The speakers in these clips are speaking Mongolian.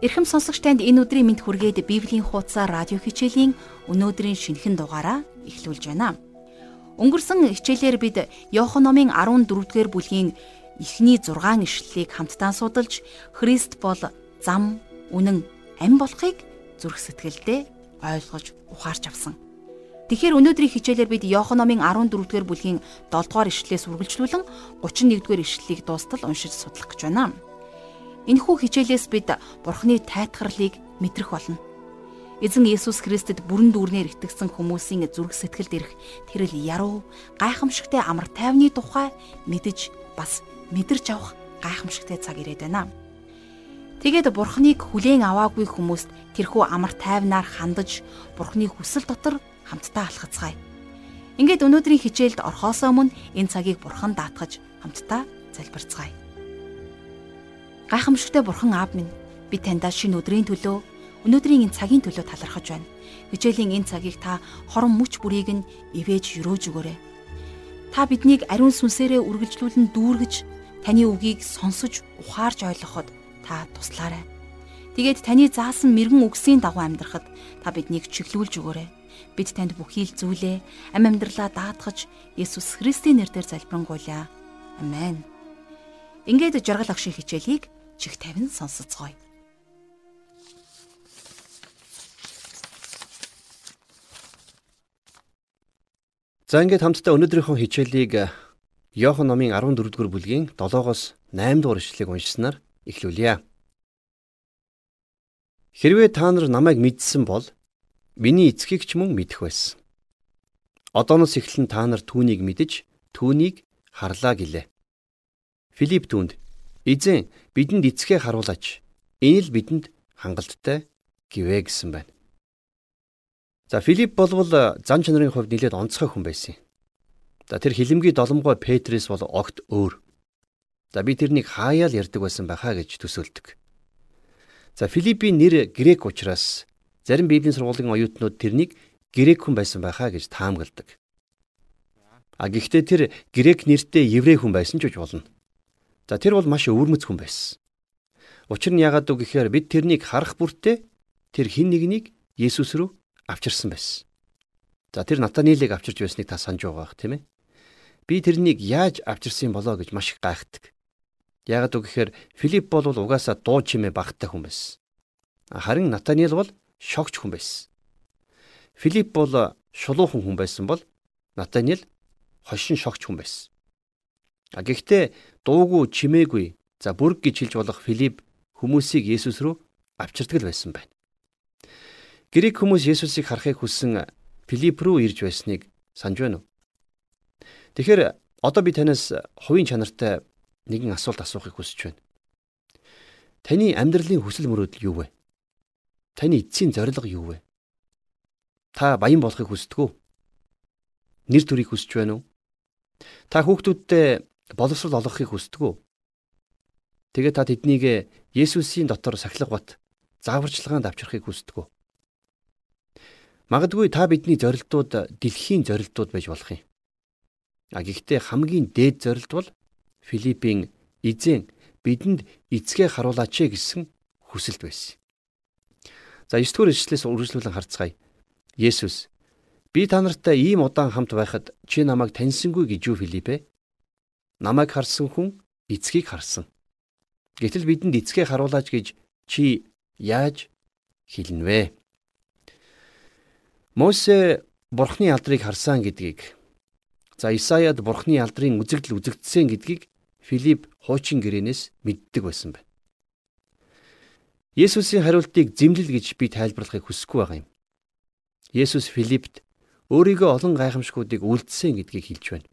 Эрхэм сонсогч танд энэ өдрийн мэд хүргээд Библийн хуудасаа радио хичээлийн өнөөдрийн шинэхэн дугаараа эхлүүлж байна. Өнгөрсөн хичээлээр бид Иохан номын 14-р бүлгийн эхний 6 ишлэлийг хамтдаа судалж Христ бол зам, үнэн, ам болохыг зүрх сэтгэлдээ ойлгож ухаарч авсан. Тэгэхээр өнөөдрийн хичээлээр бид Иохан номын 14-р бүлгийн 7-р ишлэлээс үргэлжлүүлэн 31-р ишлэлийг дуустал уншиж судлах гэж байна. Энэхүү хичээлээс бид Бурхны тайтгарлыг мэдрэх болно. Эзэн Есүс Христэд бүрэн дүүрнээр итгэсэн хүмүүсийн зүрх сэтгэлд ирэх тэрл яруу, гайхамшигтай амар тайвны тухай мэдж бас мэдэрч авах гайхамшигтай цаг ирээд байна. Тэгээд Бурхныг хүлээн аваагүй хүмүүст тэрхүү амар тайвнаар хандаж Бурхны хүсэл дотор хамтдаа алхацгаая. Ингээд өнөөдрийн хичээлд орхоосоо өмнө энэ цагийг Бурхан даатгаж хамтдаа залбирцгаая. Гайхамшигтай бурхан аав минь би таньдаа шинэ өдрийн төлөө өнөөдрийн энэ цагийн төлөө талархаж байна. Хичээлийн энэ цагийг та хорон мөч бүрийг нь ивэж өрөөж өгөөрэй. Та биднийг ариун сүнсээрээ үргэлжлүүлэн дүүргэж таны үгийг сонсож ухаарж ойлгоход та туслаарай. Тэгээд таны заасан мэрэгэн үгсийн дагуу амьдрахад та биднийг чиглүүлж өгөөрэй. Бид танд бүхий л зүйлээ ам амьдралаа даатгаж Есүс Христийн нэрээр залбирanгуйлаа. Амен. Ингээд жаргал агшийн хичээлийг чих тавин сонсоцгоё. За ингээд хамтдаа өнөөдрийнхөө хичээлийг Иохан номын 14-р бүлгийн 7-оос 8 дугаар ишлэгийг уншсанаар эхлүүлье. Хэрвээ та нар намайг мэдсэн бол миний эцгийг ч мөн мэдэх байсан. Одооноос эхлэн та нар түүнийг мэдэж түүнийг харлаа гэлээ. Филипп түнд Эзэн бидэнд эцгээ харуулаач. Энэ л бидэнд хангалттай гэвэ гэсэн байна. За Филипп болвол зан чанарын хувьд нэлээд онцгой хүн байсан юм. За тэр хилэмгийн доломгой Петрээс бол огт өөр. За би тэрнийг хаяал ярьдаг байсан байхаа гэж төсөөлдөг. За Филиппийн нэр грек учраас зарим библийн сургуулийн оюутнууд тэрнийг грек хүн байсан байхаа гэж таамагладаг. А гэхдээ тэр грек нэртэй еврей хүн байсан ч гэж болно. За тэр бол маш өвөрмөц хүн байсан. Учир нь яагаад үг гэхээр бид тэрнийг харах бүртээ тэр хин нэгнийг Есүс рүү авчирсан байсан. За тэр Натанилыг авчирч байсныг та санаж байгаа бах тийм ээ. Би тэрнийг яаж авчирсан болоо гэж маш их гайхдаг. Яагаад үг гэхээр Филипп бол угаасаа дуу чимээ багттай хүн байсан. Харин Натаниэл бол шогч хүн байсан. Филипп бол шулуухан хүн байсан бол Натаниэл хошин шогч хүн байсан. А гэхдээ дуугүй чимээгүй за бүрг гэж хэлж болох Филипп хүмүүсийг Есүс рүү авчирдаг л байсан байна. Грек хүмүүс Есүсийг харахыг хүссэн Филипп рүү ирж байсныг санаж байна уу? Тэгэхээр одоо би танаас хувийн чанартай нэгэн асуулт асуухыг хүсэж байна. Таны амьдралын хүсэл мөрөөдөл юу вэ? Таны эцсийн зорилго юу вэ? Та баян болохыг хүсдэг үү? Нэр төрийг хүсэж байна уу? Та хүүхдүүдтэй боловсрол олгохыг хүсдэг үү? Тэгээд та тэднийг Есүсийн дотор сахилга бат зааварчилгаанд авчрахыг хүсдэг үү? Магадгүй та бидний зорилтууд дэлхийн зорилтууд байж болох юм. А гэхдээ хамгийн дээд зорилт бол Филиппийн эзэн бидэнд эцгээ харуулаач гэсэн хүсэлт байсан. За 9 дугаар ишлээс үргэлжлүүлэн харцгаая. Есүс би та нартай ийм удаан хамт байхад чи намайг таньсангүй гэж юу Филиппэ? Намайг харсан хүн эцгийг харсан. Гэтэл бидэнд эцгээ харуулаач гэж чи яаж хэлнэ вэ? Мосе бурхны алдрыг харсан гэдгийг за Исаяд бурхны алдрын үзэгдэл үзэгдсэн гэдгийг Филипп хуучин гэрээнээс мэддэг байсан байна. Есүсийн хариултыг зэмлэл гэж би тайлбарлахыг хүсэхгүй байгаа юм. Есүс Филиппт өөрийгөө олон гайхамшгуудыг үлдсэн гэдгийг хэлж байна.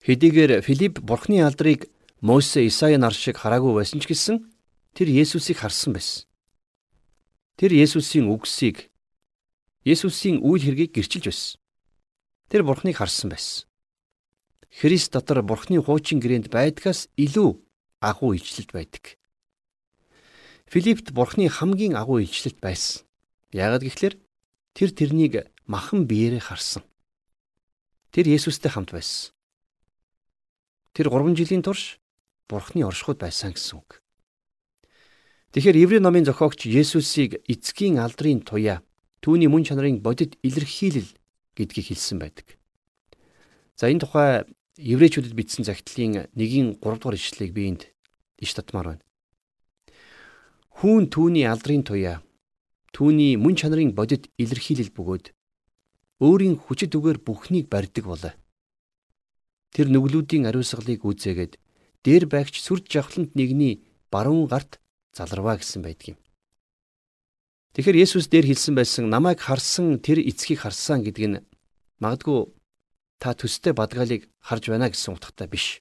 Хэдийгээр Филипп Бурхны алдрыг Мосе Исая нар шиг хараагүй байсан ч гэсэн тэр Есүсийг харсан байсан. Тэр Есүсийн үгсийг Есүсийн үйл хэргийг гэрчилж байсан. Тэр Бурхныг харсан байсан. Христ дотор Бурхны хуучин гэрээнд байдгаас илүү агуу ижлэлт байдаг. Филиппт Бурхны хамгийн агуу ижлэлт байсан. Яагаад гэвэл тэр тэрнийг махан биеэрээ харсан. Тэр Есүстэй хамт байсан. Тэр 3 жилийн турш Бурхны оршихуйд байсан гэсэн үг. Тэгэхээр Еврей номын зохиогч Есүсийг эцгийн алдрын туяа түүний мөн чанарын бодит илэрхийлэл гэдгийг хэлсэн байдаг. За энэ тухай еврейчүүдэд бичсэн захидлын 1-ийн 3 дугаар ишлэлийг би энд иш татмаар байна. Хүүн түүний алдрын туяа түүний мөн чанарын бодит илэрхийлэл бөгөөд өөрийн хүчит үгээр бүхнийг барьдаг болоо. Тэр нүглүүдийн ариусгалыг үзээгээд дээр байгч сүрд жавхлант нэгний баруун гарт заларваа гэсэн байдгийн. Тэгэхээр Есүс дээр хэлсэн байсан намайг харсан тэр эцгийг харсан гэдэг нь магадгүй та төстэй бадгаалыг харж байна гэсэн утгатай биш.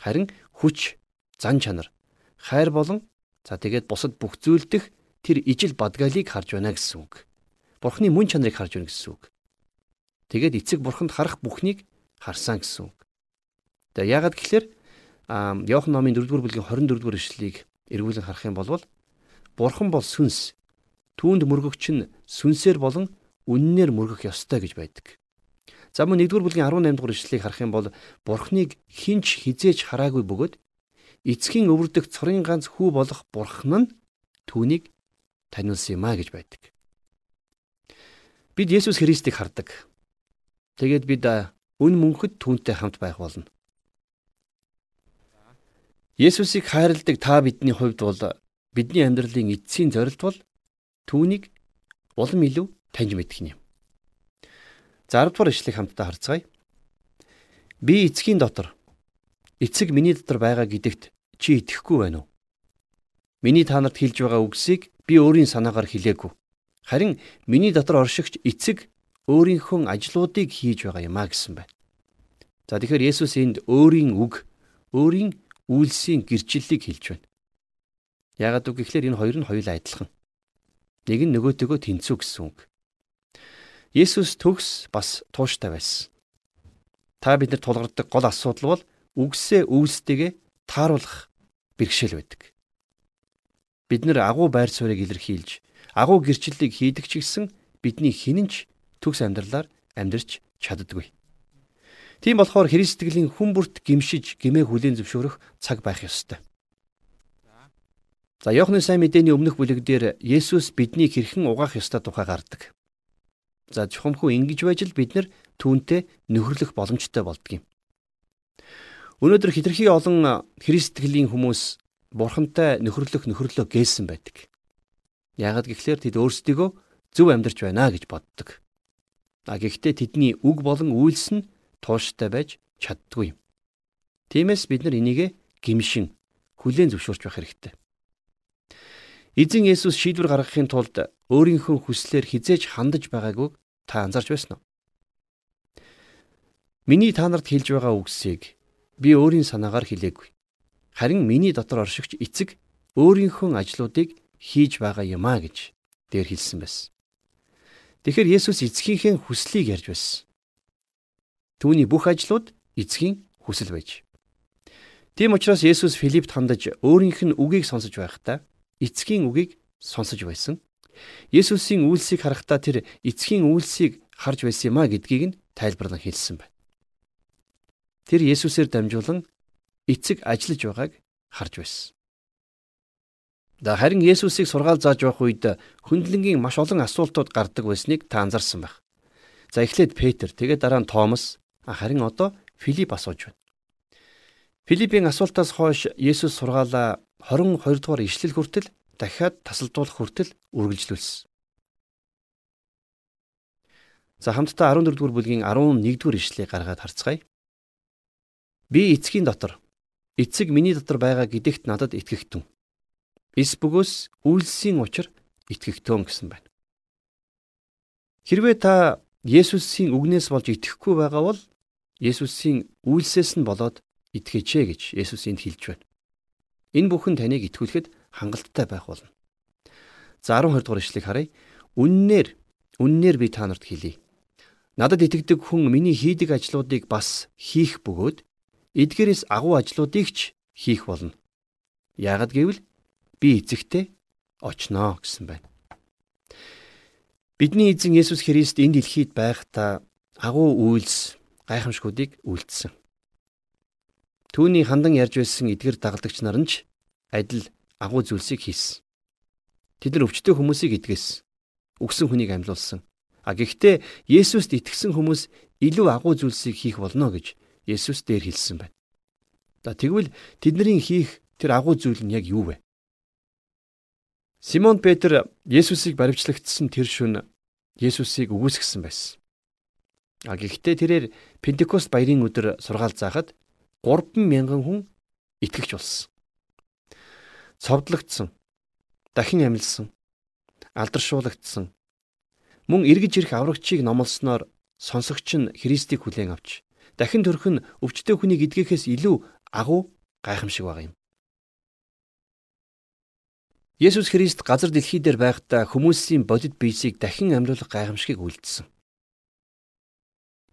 Харин хүч, зан чанар, хайр болон за тэгээд бусад бүх зүйлдэх тэр ижил бадгаалыг харж байна гэсэн үг. Бурхны мөн чанарыг харж байна гэсэн үг. Тэгээд эцэг бурханд харах бүхнийг харсан гэсэн үг. Тэгээ яагаад гэхээр Иохан номын 4-р бүлгийн 24-р эшлэлийг эргүүлэн харах юм бол бурхан бол сүнс. Түүнд мөргөгч нь сүнсээр болон үннээр мөргөх ёстой гэж байдаг. За мөн 1-р бүлгийн 18-р эшлэлийг харах юм бол бурхныг хинч хизээж хараагүй бөгөөд эцгийн өвөрдөх цорын ганц хүү болох бурхан нь түүнийг таниулсан юм а гэж байдаг. Бид Есүс Христийг хардаг. Тэгээд бид үн мөнхөд түүнтэй хамт байх болно. Есүсийг хайрладаг та бидний хувьд бол бидний амьдралын эцсийн зорилт бол түүнийг улам илүү таньж мэдэх юм. За 10 дугаар ишлэгийг хамтдаа харцгаая. Би эцгийн дотор эцэг миний дотор байгаа гэдэгт чи итгэхгүй байна уу? Миний та нарт хэлж байгаа үгсийг би өөрийн санаагаар хэлээгүй. Харин миний дотор оршигч эцэг өөрийнхөө ажлуудыг хийж байгаа юм а гэсэн байна. За тэгэхээр Есүс энд өөрийн үг, өөрийн үйлсийн гэрчлэлийг хэлж байна. Яагаад үг гэхээр энэ хоёр нь хоёулаа адилхан. Нэг нь нөгөөтөөгөө тэнцүү гэсэн үг. Есүс төгс бас тууштай байсан. Та бидэнд тулгардаг гол асуудал бол үгсээ үйлстэйгээ тааруулах бэрхшээл байдаг. Бид нэр агуу байр суурийг илэрхийлж, агуу гэрчлэлийг хийдэг ч гэсэн бидний хинэнч төгс амьдралаар амьдрч чаддаггүй. Тийм болохоор Христтгэлийн хүн бүрт гимшиж гимээ хүлээн зөвшөөрөх цаг байх ёстой. За Иохны сайн мэдээний өмнөх бүлэгдэр Есүс биднийг хэрхэн угаах ёстой тухай гардаг. За чухамхүү ингэж байж л бид нар түүнтэй нөхөрлөх боломжтой болдгийм. Өнөөдөр хитрхи олон Христтгэлийн хүмүүс Бурхантай нөхөрлөх нөхөрлөө гээсэн байдаг. Яагад гэхлээр тэд өөрсдийгөө зөв амьдарч байна гэж боддог. А гэхдээ тэдний үг болон үйлс нь тууштай байж чаддгүй юм. Тиймээс бид нар энийг гимшин хүлээн зөвшөөрч байх хэрэгтэй. Эзэн Есүс шийдвэр гаргахын тулд өөрийнхөө хүслээр хизээж хандаж байгаагүй та анзарч байсан уу? Миний та нарт хэлж байгаа үгсийг би өөрийн санаагаар хэлээгүй. Харин миний дотор оршигч эцэг өөрийнхөө ажлуудыг хийж байгаа юм а гэж дээр хэлсэн байсан. Тэгэхээр Есүс эцгийнхээ хүслийг ярьж байсан. Түүний бүх ажлууд эцгийн хүсэл байж. Тийм учраас Есүс Филиппт хандаж өөрийнх нь үгийг сонсож байхдаа эцгийн үгийг сонсож байсан. Есүсийн үйлсийг харахтаа тэр эцгийн үйлсийг харж байсан юм а гэдгийг нь тайлбарлан хэлсэн байна. Тэр Есүсээр дамжуулан эцэг ажиллаж байгааг харж байсан. За харин Есүсийг сургаал зааж байх үед хөндлөнгийн маш олон асуултууд гардаг байсныг та анзаарсан байх. За эхлээд Петр, тэгээд дараа нь Томас, харин одоо Филипп асууж байна. Филиппийн асуултаас хойш Есүс сургаалаа 22 дугаар ишлэл хүртэл дахиад тасалдуулах хүртэл үргэлжлүүлсэн. За хамтдаа 14 дугаар бүлгийн 11 дугаар ишлэлийг гаргаад харцгаая. Би эцгийн дотор эцэг миний дотор байгаа гэдэгт надад итгэхтэн. Эс бөгөөс үйлсийн учир итгэгтөн гэсэн байна. Хэрвээ та Есүсийн үгнээс болж итгэхгүй байгаа бол Есүсийн үйлсээс нь болоод итгэж ээ гэж Есүс энд хэлж байна. Энэ бүхэн таныг итгүүлэхэд хангалттай байх болно. За 12 дугаар ишлэгийг харъя. Үннээр үннээр би та нарт хэлье. Надад итгэдэг хүн миний хийдэг ажлуудыг бас хийх бөгөөд эдгээрээс агуу ажлуудыг ч хийх болно. Яагад гэвэл би эцэгтэй очноо гэсэн байна. Бидний эзэн Есүс Христ энэ дэлхийд байхдаа агуу үйлс гайхамшгуудыг үйлдсэн. Түүний хандан ярьж байсан эдгэр дагалдагч нар нь ч адил агуу зүйлсийг хийсэн. Тэд нар өвчтөе хүмүүсийг эдгэсэн. Үгсэн хүнийг амьлуулсан. А гэхдээ Есүст итгэсэн хүмүүс илүү агуу зүйлсийг хийх болно гэж Есүс дээр хэлсэн байна. За тэгвэл тэдний хийх тэр агуу зүйл нь яг юу вэ? Симон Петр Есүсийг баривчлагдсан тэр шөнө Есүсийг үгүйсгэсэн байсан. А гэхдээ тэрээр Пентекост баярын өдөр сургаал заахад 30000 хүн итгэгч болсон. Цовдлогдсон, дахин амилсан, алдаршуулгдсан. Мөн эргэж ирэх аврагчийг номлосноор сонсогч нь Христийг хүлээн авч дахин төрөх нь өвчтөе хүнийг эдгэхээс илүү агуу гайхамшиг байгаа юм. Есүс Христ газар дэлхий дээр байхдаа хүмүүсийн бодит биесийг дахин амьлуулах гайхамшигыг үйлдсэн.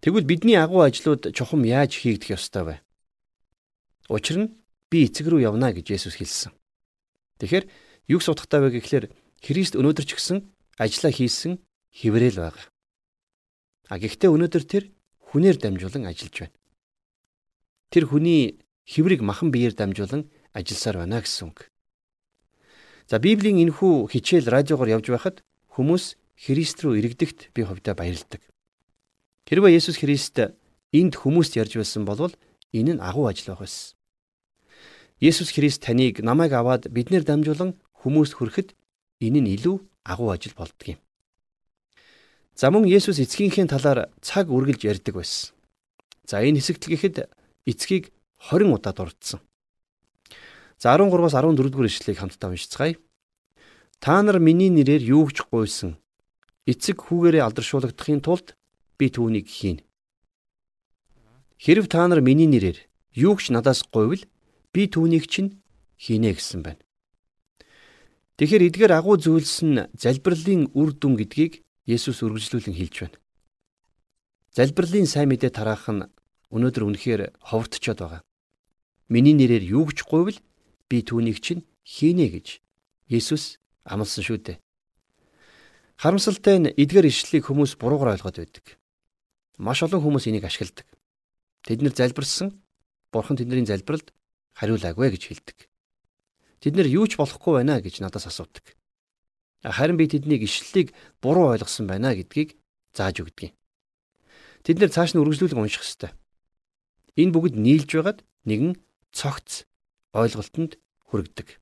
Тэгвэл бидний агуу ажлууд чухам яаж хийгдэх ёстой вэ? Учир нь би эцэг рүү явна гэж Есүс хэлсэн. Тэгэхээр юг судахтай вэ гэхлээр Христ өнөөдөр ч гэсэн ажиллаа хийсэн хэврээл байгаа. А гэхдээ өнөөдөр тэр хүнээр дамжуулан ажиллаж байна. Тэр хүний хэврийг махан биеэр дамжуулан ажилласаар байна гэсэн үг. За Библийн энэхүү хичээл радиогоор явж байхад хүмүүс Христ рүү иргэдэгт би хувьдаа баярлдаг. Хэрвээ Есүс Христ энд хүмүүст ярьж байсан бол энэ нь агуу ажил байх байсан. Есүс Христ таныг намайг аваад биднэр дамжуулан хүмүүст хүрэхэд энэ нь илүү агуу ажил болдго юм. За мөн Есүс эцгийнхээ талаар цаг үргэлж ярьдаг байсан. За энэ хэсэгт гэхэд эцгийг 20 удаа дурдсан. За 13-аас 14 дугаар ишлэгийг хамтдаа уншицгаая. Та нар миний нэрээр юу ч гуйсан эцэг хүүгээрээ алдаршуулгадахын тулд би түүнийг хийнэ. Хэрв та нар миний нэрээр юу ч надаас гуйвал би түүнийг чинь хийнэ гэсэн байна. Тэгэхээр эдгээр агуу зүйлс нь залбирлын үр дүн гэдгийг Есүс үргэлжлүүлэн хэлж байна. Залбирлын сайн мэдээ тараах нь өнөөдөр үнэхээр ховортчод байгаа. Миний нэрээр юу ч гуйвал би түүнийг чинь хийнэ гэж Есүс амласан шүү дээ. Харамсалтай нь эдгээр ишлэлийг хүмүүс буруугаар ойлгоод байдаг. Маш олон хүмүүс энийг ашигладаг. Тэд нэр залбирсан бурхан тэдний залбиралд хариулаагүй гэж хэлдэг. Тэд нэр юу ч болохгүй байна гэж надаас асуудаг. Харин би тэднийг ишлэлийг буруу ойлгосон байна гэдгийг зааж өгдөг юм. Тэд нэр цааш нь үргэлжлүүлэн унших ёстой. Энэ бүгд нийлж байгаад нэгэн цогц ойлголтод хүргэдэг.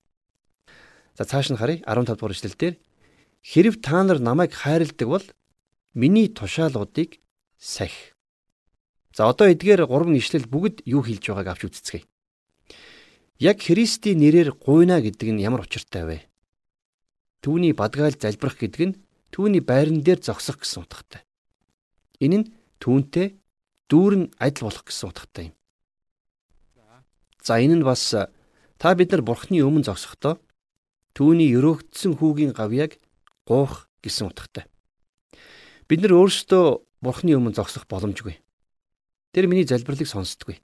За цааш нь харъя 15 дугаар эшлэл дээр хэрв та нар намайг хайрладаг бол миний тушаалуудыг сахи. За одоо эдгээр гурван ишлэл бүгд юу хэлж байгааг авч үзцгээе. Яг Христийн нэрээр гуйна гэдэг нь ямар учиртай вэ? Түүний бадгаал залбирах гэдэг нь түүний байран дээр зогсох гэсэн утгатай. Энэ нь түүнтэй дүүрэн адил болох гэсэн утгатай юм. За энэ нь бас та бид нар бурхны өмнө зогсохдоо түүний өрөөгдсөн хүүгийн гавьяаг гуух гэсэн утгатай. Бид нар өөрсдөө Бурхны өмнө зогсох боломжгүй. Тэр миний залбирлыг сонсдоггүй.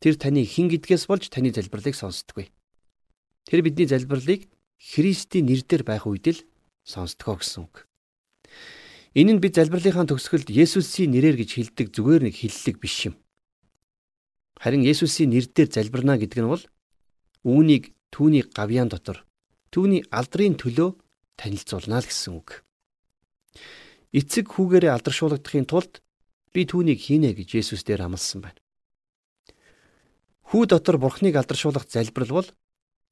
Тэр таны хэн гэдгээс болж таны залбирлыг сонсдоггүй. Тэр бидний залбирлыг Христийн нэрээр байх үед л сонсдгоо гэсэн үг. Энэ нь бид залбирлынхаа төгсгөлд Есүсийн нэрээр гэж хэлдэг зүгээр нэг хиллэг биш юм. Харин Есүсийн нэрээр залбирна гэдэг нь бол үүнийг түүний гавьяан дотор түүний алдрын төлөө танилцуулна л гэсэн үг эцэг хүүгээрээ алдаршуулгадахын тулд би түүнийг хийнэ гэж Есүс дээр амласан байна. Хүү дотор Бурхныг алдаршуулах залбирал бол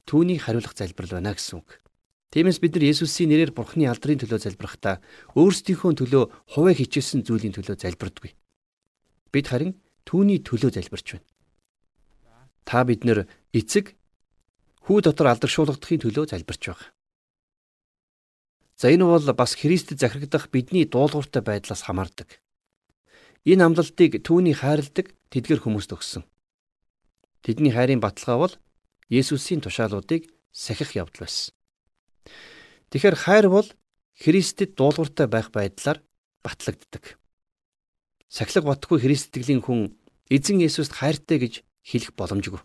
түүний хариулах залбирал байна гэсэн үг. Тиймээс бид нар Есүсийн нэрээр Бурхны алдрын төлөө залбирахдаа өөрсдийнхөө төлөө хуваа хичээсэн зүйлийн төлөө залбирдаггүй. Бид харин түүний төлөө залбирч байна. Та бид нар эцэг хүү дотор алдаршуулгадахын төлөө залбирч байгаа. За энэ бол бас Христэд захирагдах бидний дуулууртай байдлаас хамаардаг. Энэ амлалтыг түүний хайрладаг тэдгэр хүмүүст өгсөн. Тэдний хайрын баталгаа бол Есүсийн тушаалуудыг сахих явдал байсан. Тэгэхээр хайр бол Христэд дуулууртай байх байдлаар батлагддаг. Сахилга батгүй Христ итгэлийн хүн эзэн Есүст хайртай гэж хэлэх боломжгүй.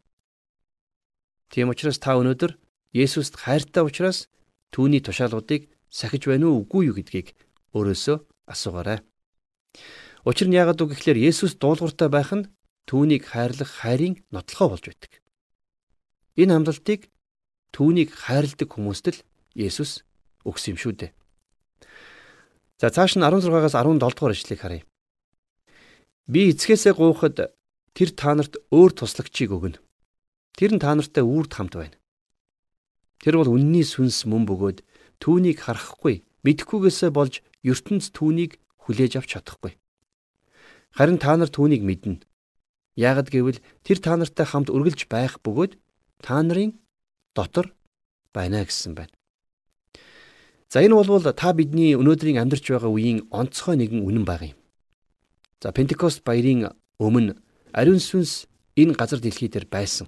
Тийм учраас та өнөөдөр Есүст хайртай учраас түүний тушаалуудыг сахиж байна уу үгүй юу гэдгийг өөрөөсөө асуугаарай. Учир нь яагаад үг гэхээр Есүс дуулууртай байх нь түүнийг хайрлах хайрын нотлохоо болж байдаг. Энэ амлалтыг түүнийг хайрладаг хүмүүст л Есүс өгсөн юм шүү дээ. За цааш нь 16-аас 17 дугаар ишлэгийг харъя. Би эцгээсээ гуйхад тэр та нарт өөр туслагчийг өгнө. Тэр нь та нартай үрд хамт байна. Тэр бол үнний сүнс мөн бөгөөд түүнийг харахгүй, мэдхгүйгээсээ болж ертөнц түүнийг хүлээж авч чадахгүй. Харин та нар түүнийг мэднэ. Яагад гэвэл тэр та нартай хамт үргэлж байх бөгөөд та нарын дотор байна гэсэн байна. За энэ бол та бидний өнөөдрийн амьдарч байгаа үеийн онцгой нэгэн үнэн баг юм. За Пентекост баярын өмнө ариун сүнс энэ газар дэлхий дээр байсан.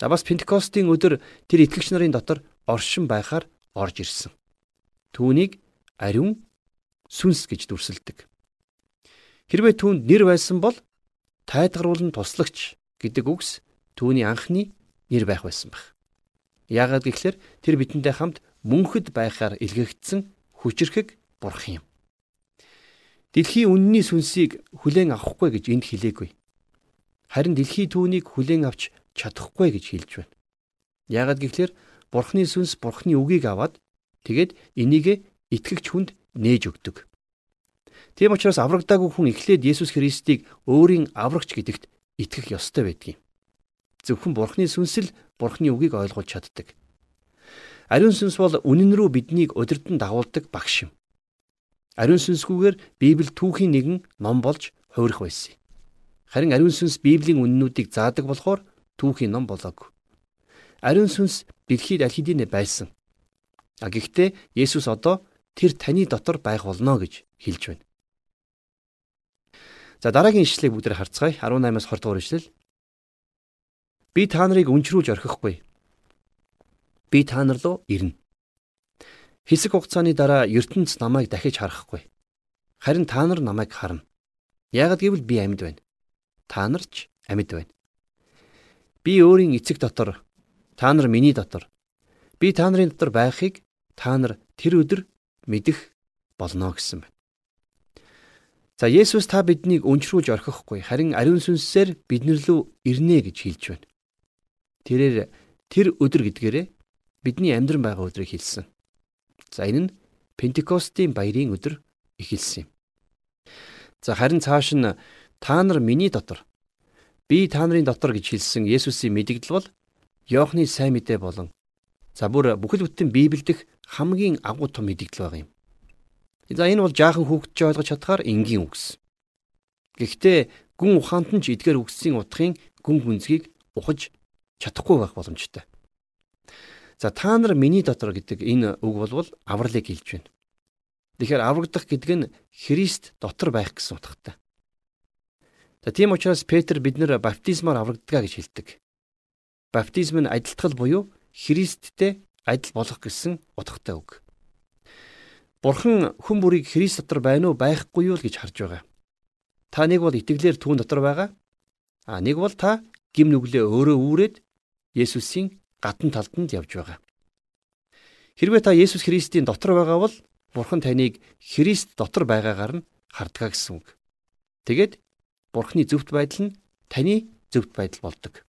За бас Пентекостийн өдөр тэр итгэгч нарын дотор оршин байхаар орж ирсэн. Түүнийг ариун сүнс гэж дүрсэлдэг. Хэрвээ түүнд нэр байсан бол тайлгаруулн туслагч гэдэг үгс түүний анхны нэр байх байсан байх. Яагаад гэвэл тэр бидэнтэй хамт мөнхөд байхаар илгээгдсэн хүчрхэг бурхан юм. Дэлхийн үнний сүнсийг хүлээн авахгүй гэж энд хэлээгүй. Харин дэлхий түүнийг хүлээн авч чадахгүй гэж хэлж байна. Яагад гэвэл Бурхны сүнс Бурхны үгийг аваад тэгээд энийг итгэгч хүнд нээж өгдөг. Тийм учраас аврагдаагүй хүн эхлээд Есүс Христийг өөрийн аврагч гэдэгт итгэх ёстой байдаг юм. Зөвхөн Бурхны сүнс л Бурхны үгийг ойлгуулж чаддаг. Ариун сүнс бол үнэн рүү биднийг удирдан дагуулдаг багш юм. Ариун сүнсгүйгээр Библи түүхийн нэгэн ном болж хуурах байсан. Харин ариун сүнс Библийн үннүүдийг заадаг болохоор түүхийн ном болоог. Ариун сүнс дэлхийд аль хэдийн байсан. А гэхдээ Есүс одоо тэр таны дотор байх болно гэж хэлж байна. За дараагийн ишлэгийг бүгдээр харцгаая. 18-аас 20 дугаар ишлэл. Би та нарыг өнчрүүлж орхихгүй. Би та нар руу ирнэ. Хэсэг хугацааны дараа ертөнц намайг дахиж харахгүй. Харин та нар намайг харна. Яагад гэвэл би амьд байна. Та нар ч амьд байна. Би өөрийн эцэг дотор, та нар миний дотор. Би та нарын дотор байхыг та нар тэр өдөр мэдэх болно гэсэн байна. За Есүс та биднийг өнчрүүлж орхихгүй харин ариун сүнсээр биднэр лүү ирнэ гэж хэлж байна. Тэрээр тэр өдөр гэдгээрээ бидний амьдран байгаа өдрийг хэлсэн. За энэ нь Пентекостийн баярын өдөр эхэлсэн юм. За харин цааш нь та нар миний дотор Би та нарын дотор гэж хэлсэн Есүсийн мэдэгдэл бол Иохны сайн мэдээ болон за бүр бүхэл бүтэн Библиэдх хамгийн агуу том мэдэгдэл байгаа юм. За энэ бол жаахан хүүхдч ойлгож чадхаар энгийн үгс. Гэхдээ гүн ухаанд нь ч эдгээр үгсийн утгын гүн гүнзгийг ухаж чадахгүй байх боломжтой. За та нар миний дотор гэдэг энэ үг болвол авралыг хэлж байна. Тэгэхээр аврагдах гэдэг нь Христ дотор байх гэсэн утгатай. За тийм учраас Петр бид нэр баптизмаар аврагдгаа гэж хэлдэг. Баптизм нь адилтгал буюу Христтэй адил болох гэсэн утгатай үг. Бурхан хүн бүрийг Христ дотор байна уу байхгүй юу л гэж харж байгаа. Та нэг бол итгэлээр түүн дотор байгаа. А нэг бол та гим нүглээ өөрөө үүрээд Есүсийн гадна талд нь явж байгаа. Хэрвээ та Есүс Христийн дотор байгаа бол Бурхан таныг Христ дотор байгаагаар нь хардгаа гэсэн үг. Тэгэд Бурхны зөвхт байдал нь таны зөвхт байдал болдог.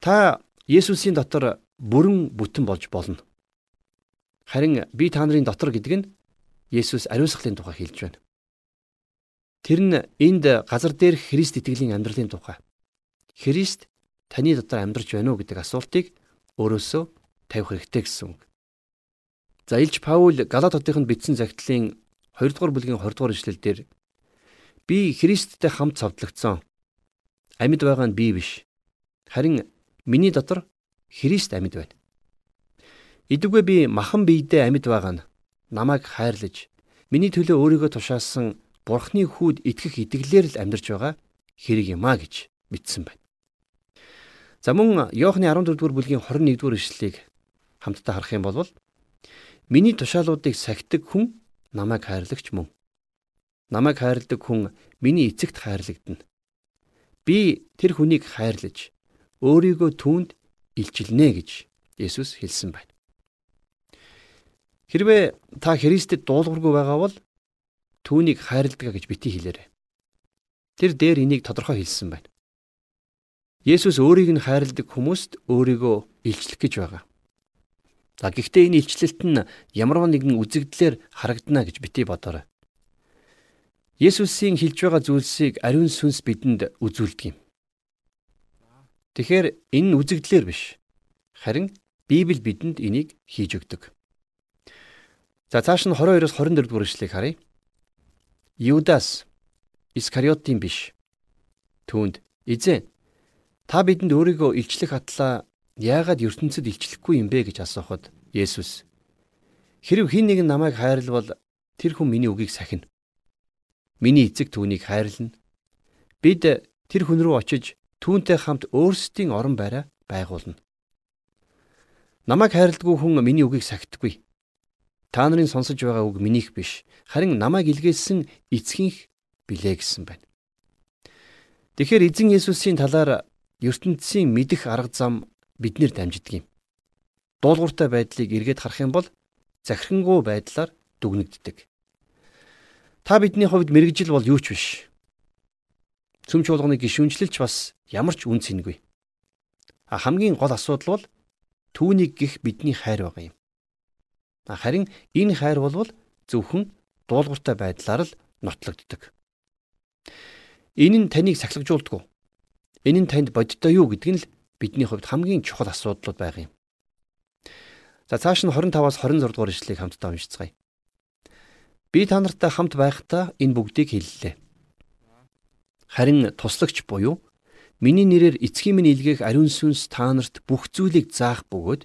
Та Есүсийн дотор бүрэн бүтэн болж болно. Харин би та нарын дотор гэдэг нь Есүс ариусгалын тухай хэлж байна. Тэр нь энд газар дээр Христ итгэлийн амьдралын тухай. Христ таны дотор амьдарч байна уу гэдэг асуултыг өөрөөсөө тавих хэрэгтэй гэсэн үг. За Илж Паул Галат хотынд бичсэн загтлын 2 дугаар бүлгийн 20 дугаар ишлэлдэр Би Христтэй хамт цавдлагдсан. Амьд байгаа нь би биш. Харин миний дотор Христ амьд байна. Идэггүй би махан биедээ амьд байгаа нь намайг хайрлаж миний төлөө өөрийгөө тушаасан Бурхны хүүд итгэх итгэлээр л амьдарч байгаа хэрэг юм а гэж бичсэн байна. За мөн Иохны 14-р бүлгийн 21-р ишлэлийг хамтдаа харах юм бол миний тушаалуудыг сахидаг хүн намайг хайрлагч мөн. Намайг хайрладаг хүн миний эцэгт хайрлагдана. Би тэр хүнийг хайрлаж өөрийгөө түүнд илчилнэ гэж Есүс хэлсэн байна. Хэрвээ та Христэд дуулуургүй байгаа бол түүнийг хайрладаг гэж бити хэлээрэй. Тэр дээр энийг тодорхой хэлсэн байна. Есүс өөрийг нь хайрладаг хүмүүст өөрийгөө илчлэх гэж байгаа. За гэхдээ энэ илчлэлт нь ямар нэгэн үзэгдлэр харагдана гэж бити бодоорой. Есүсийн хэлж байгаа зүйлсийг ариун сүнс бидэнд үзүүлдэг юм. Тэгэхээр энэ нь үзэгдлэр биш. Харин Библи бидэнд энийг хийж өгдөг. За цааш нь 22-оос 24 дугаар эшлэгийг харъя. Юдас Искариотын биш. Түүнд эзэн та бидэнд өөрийгөө илчлэх атлаа яагаад ертөнцид илчлэхгүй юм бэ гэж асуухад Есүс хэрв хэн нэгэн намайг хайрлавал тэр хүн миний үгийг сахина. Миний эцэг түүнийг хайрлна. Бид тэр хүн рүү очиж түүнтэй хамт өөрсдийн орон байраа байгуулна. Намайг хайрладгүй хүн миний үгийг сахидаггүй. Та нарын сонсож байгаа үг минийх биш, харин намайг илгээсэн эцгийнх билээ гэсэн байна. Тэгэхээр эзэн Есүсийн талаар ертөнцийн мэдих арга зам биднэр дамждаг юм. Дуулууртай байдлыг эргээд харах юм бол захирангуй байдлаар дүгнэгддэг. Та бидний хувьд мэрэгжил бол юу ч биш. Цөм чуулганы гişүнчлэлч бас ямар ч үн цэнгүй. А хамгийн гол асуудал бол түүнийг гих бидний хайр байгаа юм. Харин энэ хайр бол зөвхөн дуулууртай байдлаар л нотлогддог. Энэ нь таныг сахилгажуулдаг. Энэ нь танд бодиттой юу гэдг нь л бидний хувьд хамгийн чухал асуудлууд байгаа юм. За цааш нь 25-аас 26 дугаар ишлэгийг хамтдаа уншицгаая. Би та нартай хамт байхдаа энэ бүгдийг хэллээ. Харин туслагч буюу миний нэрээр эцгийн минь илгээх ариун сүнс та нарт бүх зүйлийг заах бөгөөд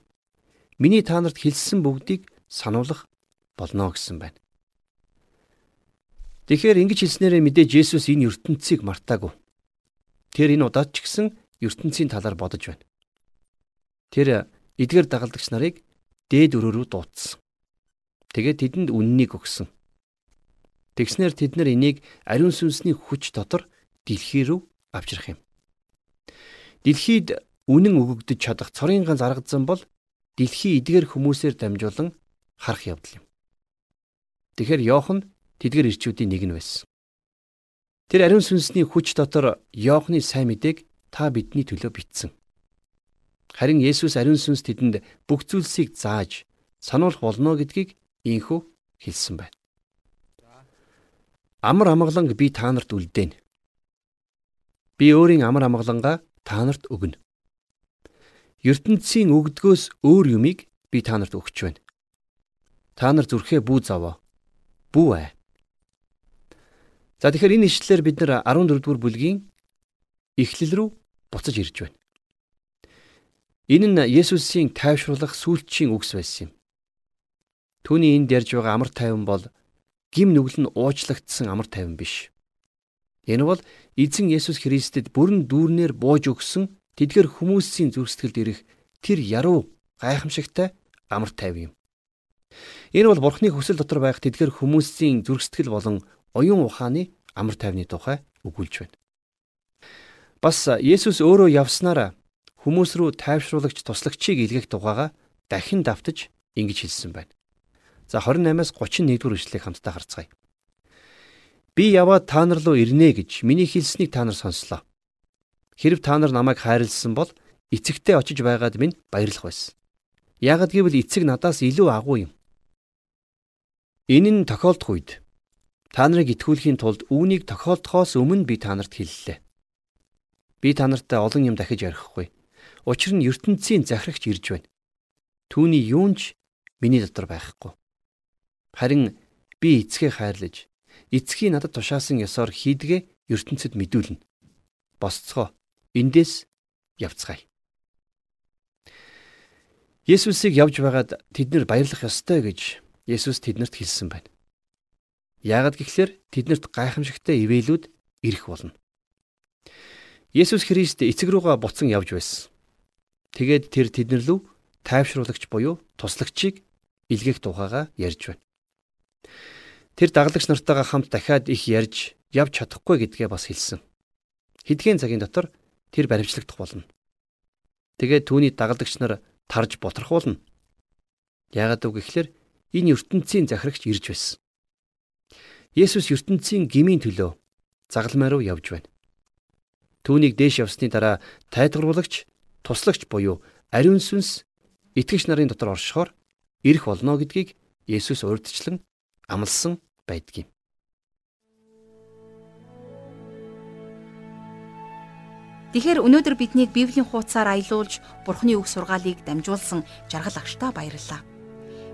миний та нарт хэлсэн бүгдийг сануулах болно гэсэн байна. Тэгэхээр ингэж хэлснээрээ мэдээж Есүс энэ ертөнцийг мартаагүй. Тэр энэ удаад ч гэсэн ертөнцийн талаар бодож байна. Тэр эдгээр дагалдагч нарыг дээд өрөө рүү дуудсан. Тэгээд тэдэнд үннийг өгсөн. Тэгснэр тэд нар энийг ариун сүнсний хүч дотор дэлхий рүү авчрах юм. Дэлхийд үнэн өгөгдөж чадах цорын ганц арга зам бол дэлхий эдгээр хүмүүсээр дамжуулан харах явдал юм. Тэгэхээр Йохан тэдгээр ирчүүдийн нэг нь байсан. Тэр ариун сүнсний хүч дотор Йоохны сайн мэдээг та бидний төлөө битсэн. Харин Есүс ариун сүнс тэдэнд бүх зүйлсийг зааж сануулах болно гэдгийг ийхүү хэлсэн байна. Амар амгаланг би та нарт үлдээн. Би өөрийн амар амгалангаа та нарт өгнө. ертөнцийн өгдгөөс өөр юмыг би та нарт өгч байна. Та нар зүрхээ бүү заваа. Бүү аа. За тэгэхээр энэ ишлэлээр бид нар 14 дугаар бүлгийн эхлэл рүү буцаж ирж байна. Энэ нь Есүсийн тайвшруулах сүүлчийн үгс байсан юм. Түүний энд ярьж байгаа амар тайван бол гим нүгэл нь уучлагдсан амар тайван биш. Энэ бол эзэн Есүс Христэд бүрэн дүүрнээр бууж өгсөн тэдгэр хүмүүсийн зүрх сэтгэлд ирэх тэр яруу гайхамшигтай амар тайван юм. Энэ бол Бурхны хүсэл дотор байх тэдгэр хүмүүсийн зүрх сэтгэл болон оюун ухааны амар тайвны тухай өгүүлж байна. Бас Есүс өөрөө явснараа хүмүүс рүү тайвшруулагч туслагчийг илгээх тухайга дахин давтаж ингэж хэлсэн байна. За 28-аас 31 дугаар ишлэгийг хамтдаа харцгаая. Би яваад та нар руу ирнэ гэж миний хэлснийг та нар сонслоо. Хэрв та нар намайг хайрлсан бол эцэгтэй очиж байгаад минь баярлах байсан. Ягд гэвэл эцэг надаас илүү агуу юм. Энэ нь тохиолдох үед та нарыг итгүүлэхийн тулд үүнийг тохиолдохоос өмнө би та нарт хэллээ. Би та нартай олон юм дахиж ярихгүй. Учир нь ертөнцийн захирагч ирж байна. Түүний юунч миний дотор байхгүй. Харин би эцгээ хайрлаж эцгийн надад тушаасан ёсоор хийдгээ ертөнцид мэдүүлнэ. Босцгоо эндээс явцгаая. Есүсийг явж байгаад тэд нар баярлах ёстой гэж Есүс тэднэрт хэлсэн байна. Яагад гэхлээр тэднэрт гайхамшигтай ивэлүүд ирэх болно. Есүс Христ эцэг рүүгээ буцан явж байсан. Тэгээд тэр тэднэр лүү тайвшруулагч буюу туслагчийг илгээх тухайга ярьж байна. Тэр дагалдагч нартайгаа хамт дахиад их ярьж явж чадахгүй гэдгээ бас хэлсэн. Хэдхэн цагийн дотор тэр баримтлагдах болно. Тэгээд түүний дагалдагч нар тарж боторхуулна. Яагаад үг гэхээр энэ ертөнцийн захирагч ирж байсан. Есүс ертөнцийн гмийн төлөө загалмай руу явж байна. Түүнийг дээш явсны дараа тайлгаруулагч, туслагч буюу ариун сүнс итгэгч нарын дотор оршихоор ирэх болно гэдгийг Есүс урьдчилан амласан байдгийг. Тэгэхээр өнөөдөр биднийг Библийн хуудасаар аялуулж Бурхны үг сургаалыг дамжуулсан жаргал агштаа баярлалаа.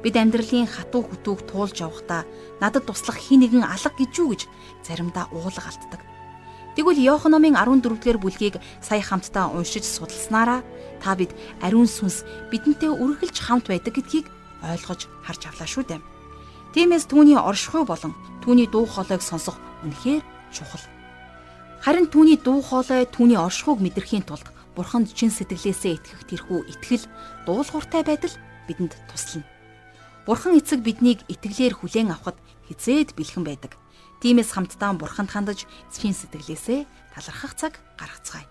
Бид амьдралын хатуу хөтөөг туулж явахдаа надад туслах хин нэгэн алга гэж юу гэж заримдаа уулга алддаг. Тэгвэл Иохан номын 14-р бүлгийг сая хамтдаа уншиж судалснараа та бид ариун сүнс бидэнтэй үргэлж хамт байдаг гэдгийг ойлгож харж авлаа шүү дээ. Тиймээс түүний оршихуй болон түүний дуу хоолойг сонсох үнэхээр чухал. Харин түүний дуу хоолой түүний оршихуйг мэдрэхийн тулд Бурханд чин сэтгэлээсээ итгэх тэрхүү итгэл дуулууртай байдал бидэнд туслана. Бурхан эцэг биднийг итгэлээр хүлээн авахд хизээд бэлхэн байдаг. Тиймээс хамтдаа Бурханд хандаж чин сэтгэлээсээ талархах цаг гаргацгаая.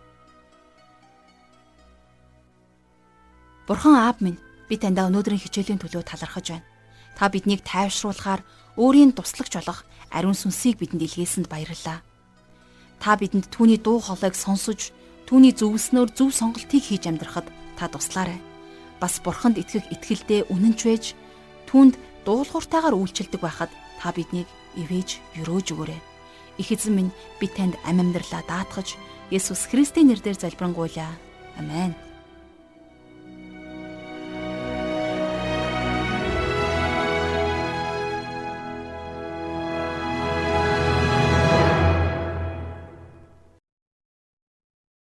Бурхан аав минь би таньда өнөөдрийн хичээлийн төлөө талархаж байна. Та биднийг тайвшруулахаар өөрийн туслагч болох ариун сүнсийг бидэнд илгээсэнд баярлалаа та бидэнд түүний дуу хоолойг сонсож түүний зөвлснөөр зөв сонголтыг хийж амьдрахад та туслаарай. Бас бурханд итгэх итгэлдээ үнэнч байж түүнд дуулууртайгаар үйлчилдэг байхад та биднийг ивэж өрөөж өгөөрэй. Их эзэн минь би танд амь амьдралаа даатгаж Есүс Христийн нэрээр залбирanгуйлаа. Амен.